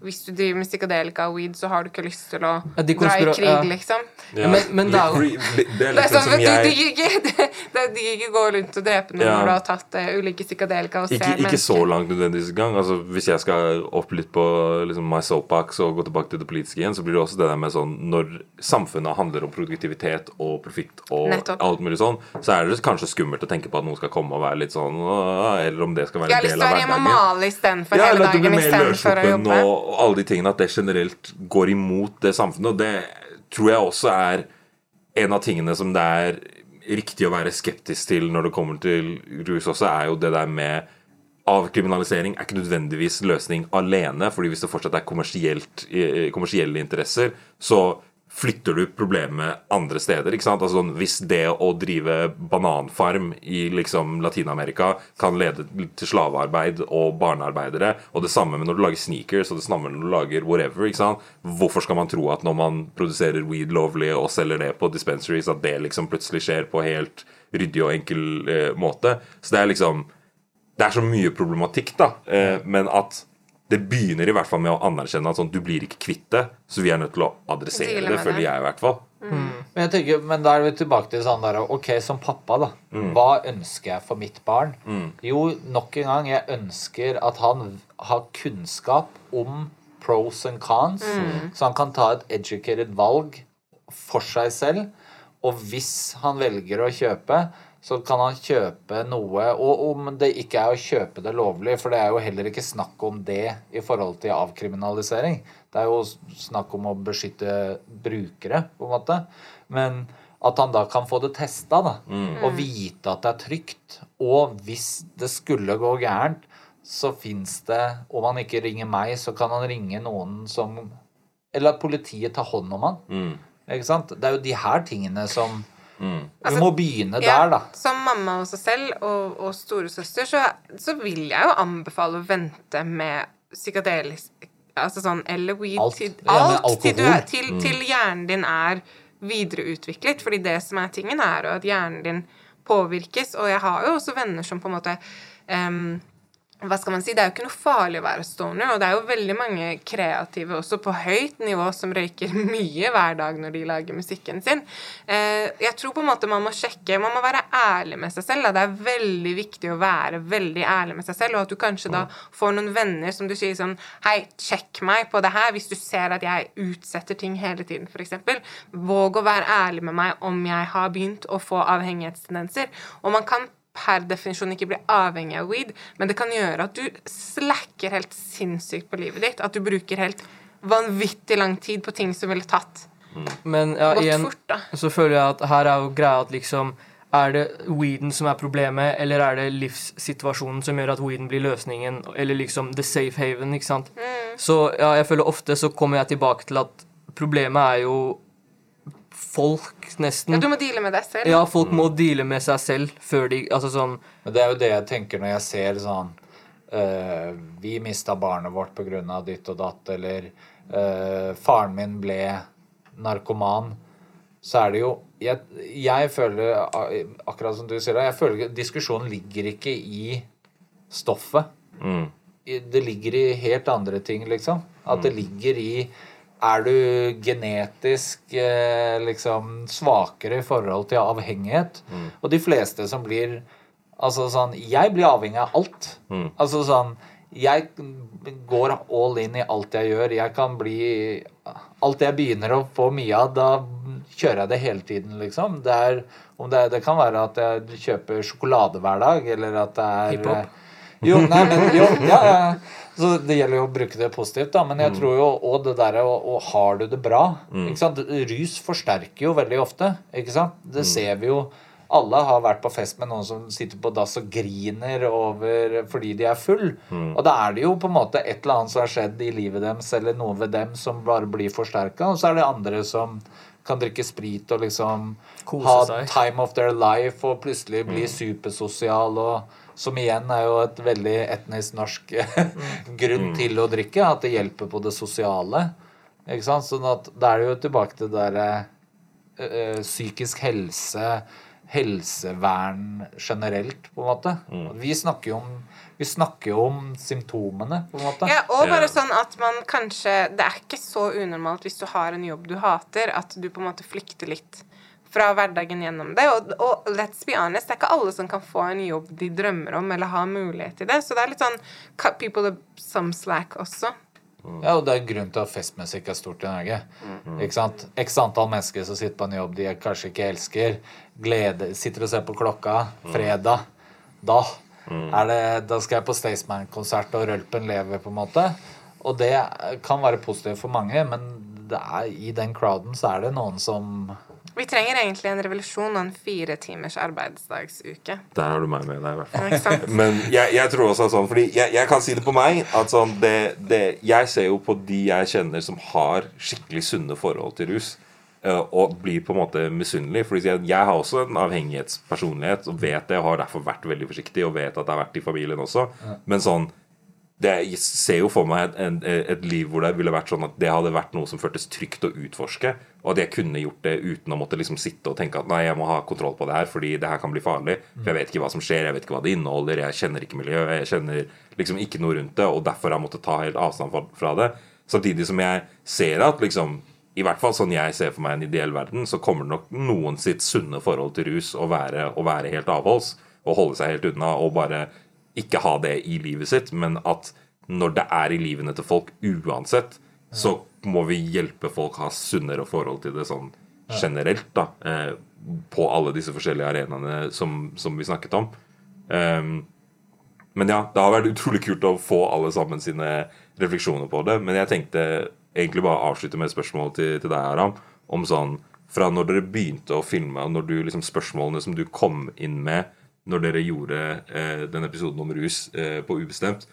hvis du driver med psykadelika og weed, så har du ikke lyst til å Ja, dra i krig, ja. liksom. Ja. Men- men det er jo- Det er liksom sånn, som du, du, jeg ikke, det, det, ikke går rundt og dreper noen Ja. når du har tatt uh, ulike psykadelika og ser ikke, ikke så langt nødvendigvis engang. Altså, hvis jeg skal opp litt på liksom, my soapbox og gå tilbake til det politiske igjen, så blir det også det der med sånn Når samfunnet handler om produktivitet og profitt og Nettopp. alt mulig sånn, så er det kanskje skummelt å tenke på at noen skal komme og være litt sånn Eller om det skal være Jeg har lyst til å være hjemme og hverdagen. male istedenfor Ja, hele dagen istedenfor å jobbe. og, og alle de tingene. At det generelt går imot det samfunnet. Og det tror jeg også er en av tingene som det er riktig å være skeptisk til når det kommer til rus også, er jo det der med Avkriminalisering er ikke nødvendigvis løsning alene, fordi hvis det fortsatt er eh, kommersielle interesser, så flytter du problemet andre steder. ikke sant? Altså, sånn, hvis det å drive bananfarm i liksom Latin-Amerika kan lede til slavearbeid og barnearbeidere, og det samme med når du lager sneakers og det samme når du lager whatever, ikke sant? hvorfor skal man tro at når man produserer weed lovlig og selger det på dispensaries, at det liksom plutselig skjer på helt ryddig og enkel eh, måte? Så det er liksom det er så mye problematikk, da. Eh, men at det begynner i hvert fall med å anerkjenne at sånn, du blir ikke kvitt det, så vi er nødt til å adressere det, det, føler jeg i hvert fall. Men jeg tenker, men da er vi tilbake til sånn der Ok, som pappa, da. Hva ønsker jeg for mitt barn? Jo, nok en gang, jeg ønsker at han har kunnskap om pros and cons, så han kan ta et educated valg for seg selv. Og hvis han velger å kjøpe, så kan han kjøpe noe Og om det ikke er å kjøpe det lovlig, for det er jo heller ikke snakk om det i forhold til avkriminalisering. Det er jo snakk om å beskytte brukere, på en måte. Men at han da kan få det testa, da. Og vite at det er trygt. Og hvis det skulle gå gærent, så fins det Om han ikke ringer meg, så kan han ringe noen som Eller at politiet tar hånd om han. Ikke sant? Det er jo de her tingene som Vi Altså, må begynne Ja, der, da. Som mamma og seg selv og, og storesøster, så, så vil jeg jo anbefale å vente med psykadelisk Altså sånn eller weed Alt. til, Ja, alt til, du, til, mm. til, hjernen din er videreutviklet. Fordi det som er tingen, er jo at hjernen din påvirkes. Og jeg har jo også venner som på en måte em, hva skal man si, Det er jo ikke noe farlig å være stoner, og det er jo veldig mange kreative også på høyt nivå som røyker mye hver dag når de lager musikken sin. Eh, jeg tror på en måte man må sjekke Man må være ærlig med seg selv. Da. Det er veldig viktig å være veldig ærlig med seg selv, og at du kanskje da får noen venner som du sier sånn Hei, sjekk meg på det her hvis du ser at jeg utsetter ting hele tiden, f.eks. Våg å være ærlig med meg om jeg har begynt å få avhengighetstendenser. Og man kan per definisjon ikke blir avhengig av weed, men det kan gjøre at du slacker helt sinnssykt på livet ditt. At du bruker helt vanvittig lang tid på ting som ville tatt Men ja, gått igjen fort, da. så føler jeg at her er jo greia at liksom Er det weeden som er problemet, eller er det livssituasjonen som gjør at weeden blir løsningen, eller liksom the safe haven, ikke sant? Mm. Så ja, jeg føler ofte så kommer jeg tilbake til at problemet er jo folk, nesten. Ja, du må deale med deg selv. Ja, folk må deale med seg selv før de Altså sånn Men det er jo det jeg tenker når jeg ser sånn eh, Vi mista barnet vårt på grunn av ditt og datt, eller eh, faren min ble narkoman. Så er det jo Jeg, jeg føler, akkurat som du sier, det, jeg føler diskusjonen ligger ikke i stoffet. Mm. Det ligger i helt andre ting, liksom. At det ligger i Er du genetisk eh, liksom svakere i forhold til avhengighet? Og de fleste som blir Altså sånn Jeg blir avhengig av alt. Altså sånn Jeg går all in i alt jeg gjør. Jeg kan bli Alt jeg begynner å få mye av, da kjører jeg det hele tiden, liksom. Det, er, om det, er, det kan være at jeg kjøper sjokolade hver dag, eller at det er Hiphop. Jo, nei, men jo, ja, ja. Så det gjelder jo å bruke det positivt, da. Men jeg tror jo òg det derre og, har du det bra ikke sant? Rus forsterker jo veldig ofte, ikke sant? Det ser vi jo. Alle har vært på fest med noen som sitter på dass og griner over fordi de er full. Og da er det jo på en måte et eller annet som har skjedd i livet deres, eller noe ved dem som bare blir forsterka. Og så er det andre som kan drikke sprit og liksom Kose ha seg. time of their life og plutselig bli supersosial og som igjen er jo et veldig etnisk norsk grunn til å drikke, at det hjelper på det sosiale. Ikke sant? Sånn at da er det jo tilbake til det derre eh, psykisk helse, helsevern generelt, på en måte. Vi snakker jo om vi snakker jo om symptomene, på en måte. Ja, og bare sånn at man kanskje Det er ikke så unormalt hvis du har en jobb du hater, at du på en måte flykter litt fra hverdagen gjennom det. Og, og let's be honest, det er ikke alle som kan få en jobb de drømmer om, eller har mulighet til det. Så det er litt sånn cut people some slack også. Ja, og det er grunn til at festmusikk er stort i Norge. Ikke sant? X antall mennesker som sitter på en jobb de kanskje ikke elsker, glede, sitter og ser på klokka fredag. Da er det, da skal jeg på Staysman-konsert, og rølpen lever, på en måte. Og det kan være positivt for mange, men det er, i den crowden så er det noen som Vi trenger egentlig en revolusjon og en fire timers arbeidsdagsuke. Der har du meg med deg, i hvert fall. Ja. Men jeg, jeg tror også sånn Fordi jeg, jeg kan si det på meg at sånn det, det, Jeg ser jo på de jeg kjenner som har skikkelig sunne forhold til rus, eh, og blir på en måte misunnelig. For jeg, jeg har også en avhengighetspersonlighet og vet det, og har derfor vært veldig forsiktig og vet at det har vært i familien også. Men sånn det, jeg ser jo for meg en- et liv hvor det ville vært sånn at det hadde vært noe som føltes trygt å utforske, og at jeg kunne gjort det uten å måtte liksom sitte og tenke at nei, jeg må ha kontroll på det her, fordi det her kan bli farlig. For jeg vet ikke hva som skjer, jeg vet ikke hva det inneholder, jeg kjenner ikke miljøet, jeg kjenner liksom ikke noe rundt det, og derfor har jeg måttet ta helt avstand fra det. Samtidig som jeg ser at liksom i hvert fall sånn jeg ser for meg en ideell verden, så kommer nok noen sitt sunne forhold til rus å være, å være helt avholds og holde seg helt unna og bare ikke ha det i livet sitt, men at når det er i livene til folk uansett, så må vi hjelpe folk ha sunnere forhold til det sånn generelt, da. Eh, på alle disse forskjellige arenaene som, som vi snakket om. Um, men ja, det har vært utrolig kult å få alle sammen sine refleksjoner på det. Men jeg tenkte egentlig bare avslutte med et spørsmål til, til deg, Aram. Om sånn Fra når dere begynte å filme, og når du liksom spørsmålene som du kom inn med når dere gjorde eh, den episoden om rus eh, på ubestemt,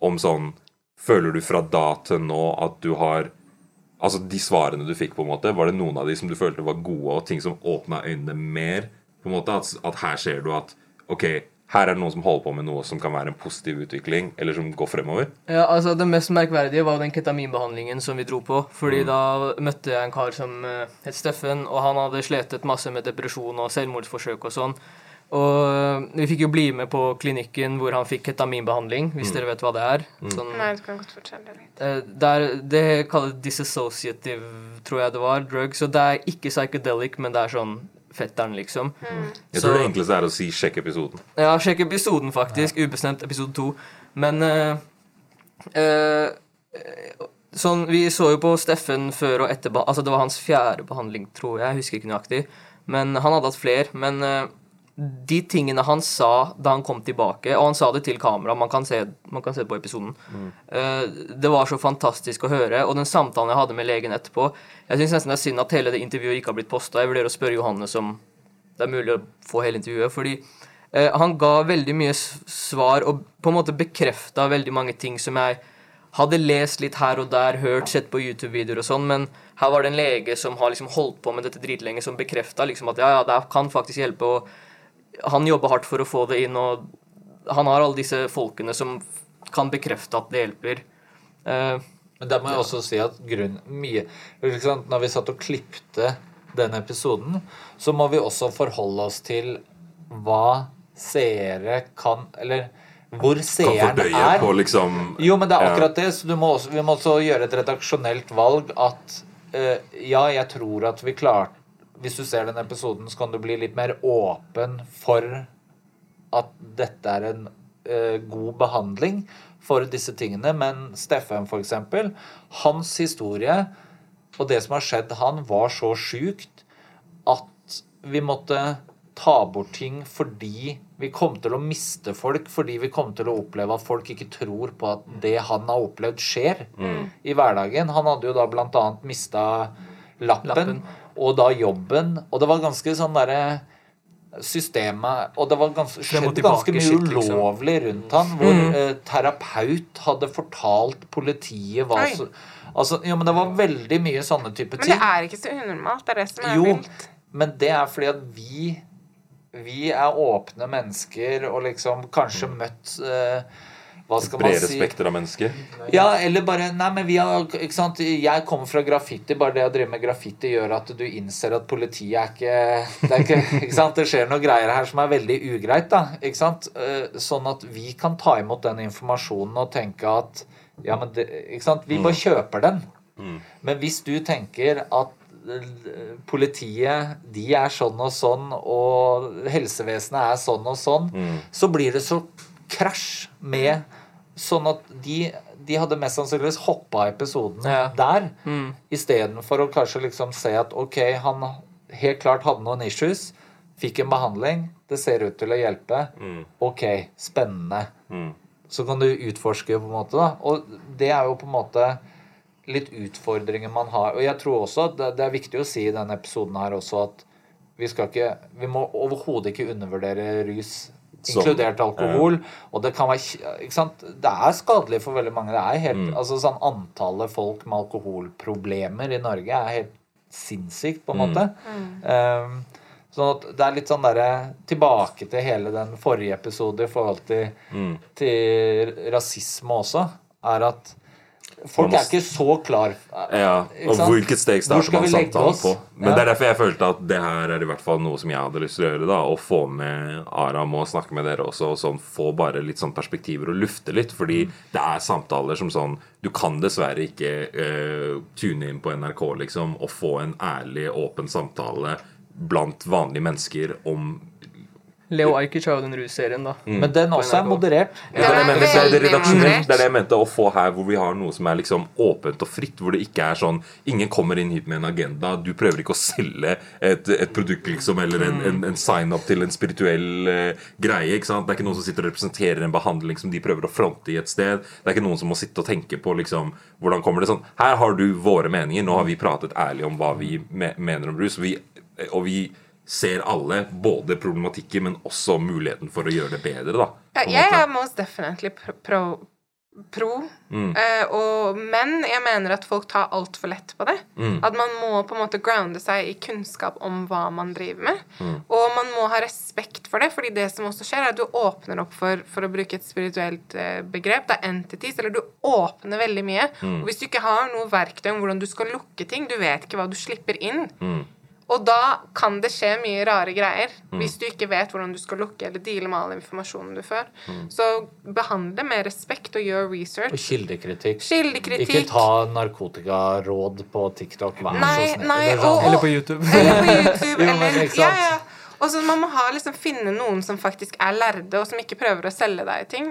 om sånn Føler du fra da til nå at du har Altså de svarene du fikk, på en måte, var det noen av de som du følte var gode, og ting som åpna øynene mer? på en måte, At, at her ser du at ok, her er det noen som holder på med noe som kan være en positiv utvikling, eller som går fremover? Ja, altså Det mest merkverdige var jo den ketaminbehandlingen som vi dro på. Fordi da møtte jeg en kar som eh, het Steffen, og han hadde sletet masse med depresjon og selvmordsforsøk og sånn. Og eh, vi fikk jo bli med på klinikken hvor han fikk ketaminbehandling, hvis dere vet hva det er. Sånn, Nei, du kan godt fortelle litt. eh, der, det kalles disassociative, tror jeg det var, drug. Så det er ikke psychedelic, men det er sånn fetteren, liksom. Jeg Så- tror det enkleste er å si 'sjekk episoden'. Ja, sjekk episoden, faktisk. Ubestemt episode to. Men uh, uh, Sånn, Vi så jo på Steffen før og etter Altså, det var hans fjerde behandling, tror jeg. Jeg husker ikke nøyaktig. Men han hadde hatt flere. Men de tingene han sa da han kom tilbake, og han sa det til kamera, man kan se, man kan se det på episoden eh, Det var så fantastisk å høre. Og den samtalen jeg hadde med legen etterpå Jeg syns nesten det er synd at hele det intervjuet ikke har blitt posta. Jeg vurderer å spørre Johannes om det er mulig å få hele intervjuet. Fordi uh, han ga veldig mye svar og på en måte bekrefta veldig mange ting som jeg hadde lest litt her og der, hørt, sett på YouTube-videoer og sånn, men her var det en lege som har liksom holdt på med dette dritlenge, som bekrefta liksom at ja, ja, det kan faktisk hjelpe, og han jobber hardt for å få det inn, og han har alle disse folkene som kan bekrefte at det hjelper. Uh, Men der må jeg også si at grunn, mye? Når vi satt og klipte den episoden, så må vi også forholde oss til hva seere kan Eller hvor seeren er. på liksom Jo, men det er akkurat det. Så du må også, vi må også gjøre et redaksjonelt valg at uh, ja, jeg tror at vi klarte Hvis du ser den episoden, så kan du bli litt mer åpen for at dette er en uh, god behandling for disse tingene. Men Steffen, for eksempel, hans historie og det som har skjedd han, var så sjukt at vi måtte ta bort ting fordi vi kom til å miste folk, fordi vi kom til å oppleve at folk ikke tror på at det han har opplevd, skjer i hverdagen. Han hadde jo da blant annet mista lappen, Lappen. Og da jobben, og det var ganske sånn derre systemet Og det var ganske, skjedde ganske mye shit, liksom. ulovlig rundt han, hvor eh, terapeut hadde fortalt politiet hva som Altså, jo, men det var veldig mye sånne type ting. Men det er ikke så unormalt. Det er det som er Jo, vilt. men det er fordi at vi Vi er åpne mennesker og liksom kanskje Mm. møtt eh, hva skal man si spekter av mennesker. Ja, eller bare Nei, men vi har ikke sant? Jeg kommer fra graffiti. Bare det å drive med graffiti gjør at du innser at politiet er ikke Det, er ikke, ikke sant? det skjer noen greier her som er veldig ugreit. da, ikke sant? Eh, Sånn at vi kan ta imot den informasjonen og tenke at Ja, men det, ikke sant? Vi bare kjøper den. Men hvis du tenker at eh, politiet de er sånn og sånn, og helsevesenet er sånn og sånn, så blir det så krasj med Sånn at de, de hadde mest sannsynligvis hoppa episoden Ja. der, istedenfor å kanskje liksom se at ok, han helt klart hadde noen issues, fikk en behandling, det ser ut til å hjelpe. Ok, spennende. Så kan du utforske, på en måte. da, Og det er jo på en måte litt utfordringer man har. Og jeg tror også at det, det er viktig å si i denne episoden her også at vi skal ikke Vi må overhodet ikke undervurdere rus, Som- inkludert alkohol. Og det kan være ikke sant? Det er skadelig for veldig mange. Det er helt, altså sånn Antallet folk med alkoholproblemer i Norge er helt sinnssykt, på en måte. Um, sånn at det er litt sånn derre Tilbake til hele den forrige episode i forhold til, til rasisme også, er at folk er ikke så klar Ja, og hvilket steg starter man samtalen på? Men Ja. det er derfor jeg følte at det her er i hvert fall noe som jeg hadde lyst til å gjøre. da Å få med Aram og snakke med dere også, og sånn få bare litt sånn perspektiver og lufte litt. Fordi det er samtaler som sånn Du kan dessverre ikke uh, tune inn på NRK liksom og få en ærlig, åpen samtale blant vanlige mennesker om Leo Ajkic har jo den russerien, da. Men den også er moderert. Ja, det, er det, mener, det, er det, redaksjonelt. det er det jeg mente å få her, hvor vi har noe som er liksom åpent og fritt. Hvor det ikke er sånn Ingen kommer inn hit med en agenda. Du prøver ikke å selge et, et produkt liksom, eller en, en, en sign-up til en spirituell uh, greie. ikke sant? Det er ikke noen som sitter og representerer en behandling som de prøver å fronte i et sted. Det er ikke noen som må sitte og tenke på liksom, hvordan kommer det sånn Her har du våre meninger. Nå har vi pratet ærlig om hva vi me mener om rus. Vi, og vi ser alle både problematikken, men også muligheten for å gjøre det bedre. da Ja, jeg er most definitely pro, pro, Mm. eh, og, men jeg mener at folk tar altfor lett på det. At man må på en måte grounde seg i kunnskap om hva man driver med. Og man må ha respekt for det, fordi det som også skjer, er at du åpner opp for, for å bruke et spirituelt eh, begrep, det er entities, eller du åpner veldig mye. Og hvis du ikke har noe verktøy om hvordan du skal lukke ting, du vet ikke hva du slipper inn. Og da kan det skje mye rare greier hvis du ikke vet hvordan du skal lukke eller deale med all informasjonen du får. Så behandle med respekt og gjør Og research. kildekritikk. Kildekritikk. Ikke ta narkotikaråd på TikTok. Vær Nei, så snill. nei, Eller sånn. og- Eller på YouTube. Eller på YouTube. Eller, ja, ja. Og så Man må ha, liksom, finne noen som faktisk er lærde, og som ikke prøver å selge deg ting.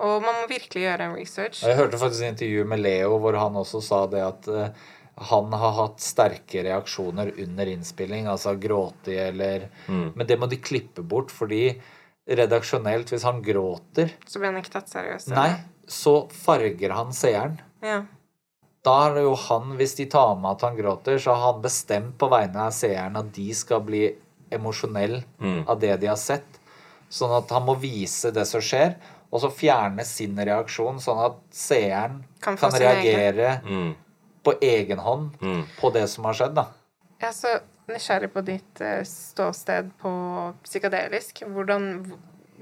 Og man må virkelig gjøre en research. Jeg hørte faktisk et intervju med Leo hvor han også sa det at eh, han har hatt sterke reaksjoner under innspilling, altså gråte eller Men det må de klippe bort, fordi redaksjonelt, hvis han gråter, Så blir han ikke tatt seriøst. nei, så farger han seeren. Ja. Da er det jo han, hvis de tar med at han gråter, så har han bestemt på vegne av seeren at de skal bli emosjonell av det de har sett. Sånn at han må vise det som skjer, og så fjerne sin reaksjon, sånn at seeren Kan kan, reagere mm. På egen hånd på det som har skjedd. da. Jeg er så nysgjerrig på ditt eh, ståsted på psykadelisk. Hvordan,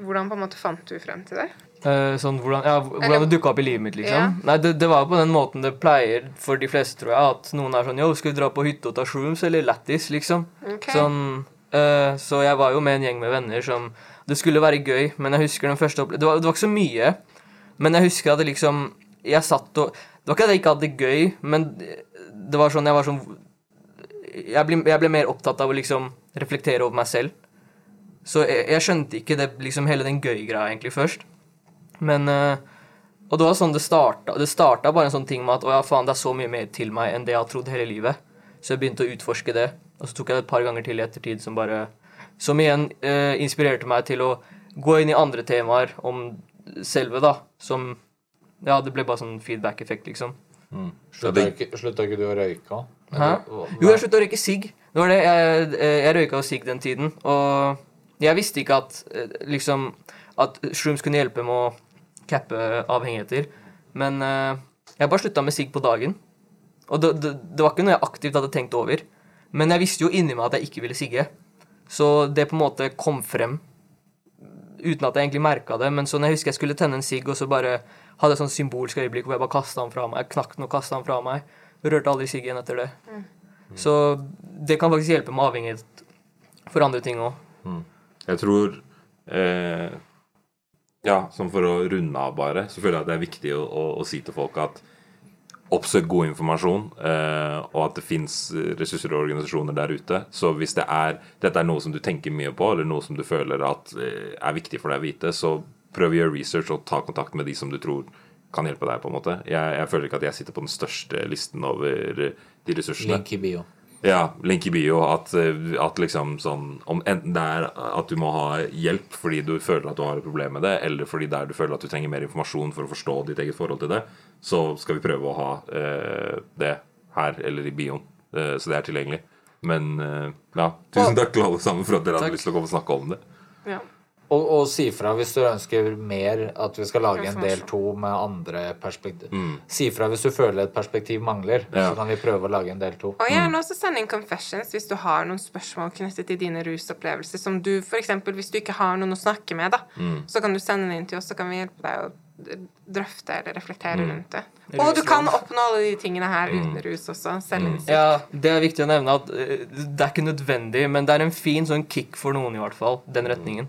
hvordan på en måte fant du frem til det? Eh, sånn, hvordan, ja, hvordan det dukka opp i livet mitt, liksom. Ja. Nei, det, det var på den måten det pleier for de fleste, tror jeg. At noen er sånn Yo, skal vi dra på hytte og ta shrooms, eller lættis, liksom. Okay. Sånn, eh, så jeg var jo med en gjeng med venner som Det skulle være gøy, men jeg husker den første opplevelsen det, det var ikke så mye, men jeg husker at det liksom Jeg satt og Det var ikke at jeg ikke hadde det gøy, men det var sånn Jeg var sånn jeg ble, jeg ble mer opptatt av å liksom reflektere over meg selv. Så jeg, jeg skjønte ikke det, liksom hele den gøy-greia egentlig først. Men eh, Og det var sånn det starta. Det starta bare en sånn ting med at å ja, faen, det er så mye mer til meg enn det jeg har trodd hele livet. Så jeg begynte å utforske det. Og så tok jeg det et par ganger til i ettertid som bare Som igjen eh, inspirerte meg til å gå inn i andre temaer om selve, da. Som Ja, det ble bare sånn feedback-effekt, liksom. Slutta ikke, slutta ikke du å røyke? Hæ? Jo, jeg slutta å røyke sigg. Det var det. Jeg, eh, jeg røyka sigg den tiden. Og jeg visste ikke at eh, liksom At shrooms kunne hjelpe med å cappe avhengigheter. Men eh, jeg bare slutta med sigg på dagen. Og det, det, det var ikke noe jeg aktivt hadde tenkt over. Men jeg visste jo inni meg at jeg ikke ville sigge. Så det på en måte kom frem uten at jeg egentlig merka det. Men så når jeg husker jeg skulle tenne en sigg, og så bare hadde et sånn symbolsk øyeblikk hvor jeg bare kasta den fra meg. Jeg knakk den og kasta den fra meg. Rørte aldri siggen etter det. Så det kan faktisk hjelpe med avhengighet for andre ting òg. Jeg tror eh, Ja, som for å runde av, bare, så føler jeg at det er viktig å, å, å si til folk at oppsøk god informasjon, eh, og at det fins ressurser og organisasjoner der ute. Så hvis det er, dette er noe som du tenker mye på, eller noe som du føler at eh, er viktig for deg å vite, så prøv å gjøre research og ta kontakt med de som du tror kan hjelpe deg. på en måte. Jeg, jeg føler ikke at jeg sitter på den største listen over eh, de ressursene. Link i bio. Ja, link i bio. At, eh, at liksom sånn om Enten det er at du må ha hjelp fordi du føler at du har et problem med det, eller fordi det er du føler at du trenger mer informasjon for å forstå ditt eget forhold til det, så skal vi prøve å ha eh, det her eller i bioen. Eh, så det er tilgjengelig. Men eh, ja, tusen takk til alle sammen for at dere hadde Takk. lyst til å komme og snakke om det. Ja. Og, og si fra hvis du ønsker mer, at vi skal lage en del to med andre perspektiv. Si fra hvis du føler et perspektiv mangler, Ja. så kan vi prøve å lage en del to. Og gjerne også send inn confessions hvis du har noen spørsmål knyttet til dine rusopplevelser. Som du, for eksempel, hvis du ikke har noen å snakke med, da, så kan du sende den inn til oss, så kan vi hjelpe deg å drøfte eller reflektere rundt det. Og du kan oppnå alle de tingene her uten rus også. Selvinnsikt. Ja, det er viktig å nevne at eh, det er ikke nødvendig, men det er en fin sånn kick for noen, i hvert fall. Den retningen.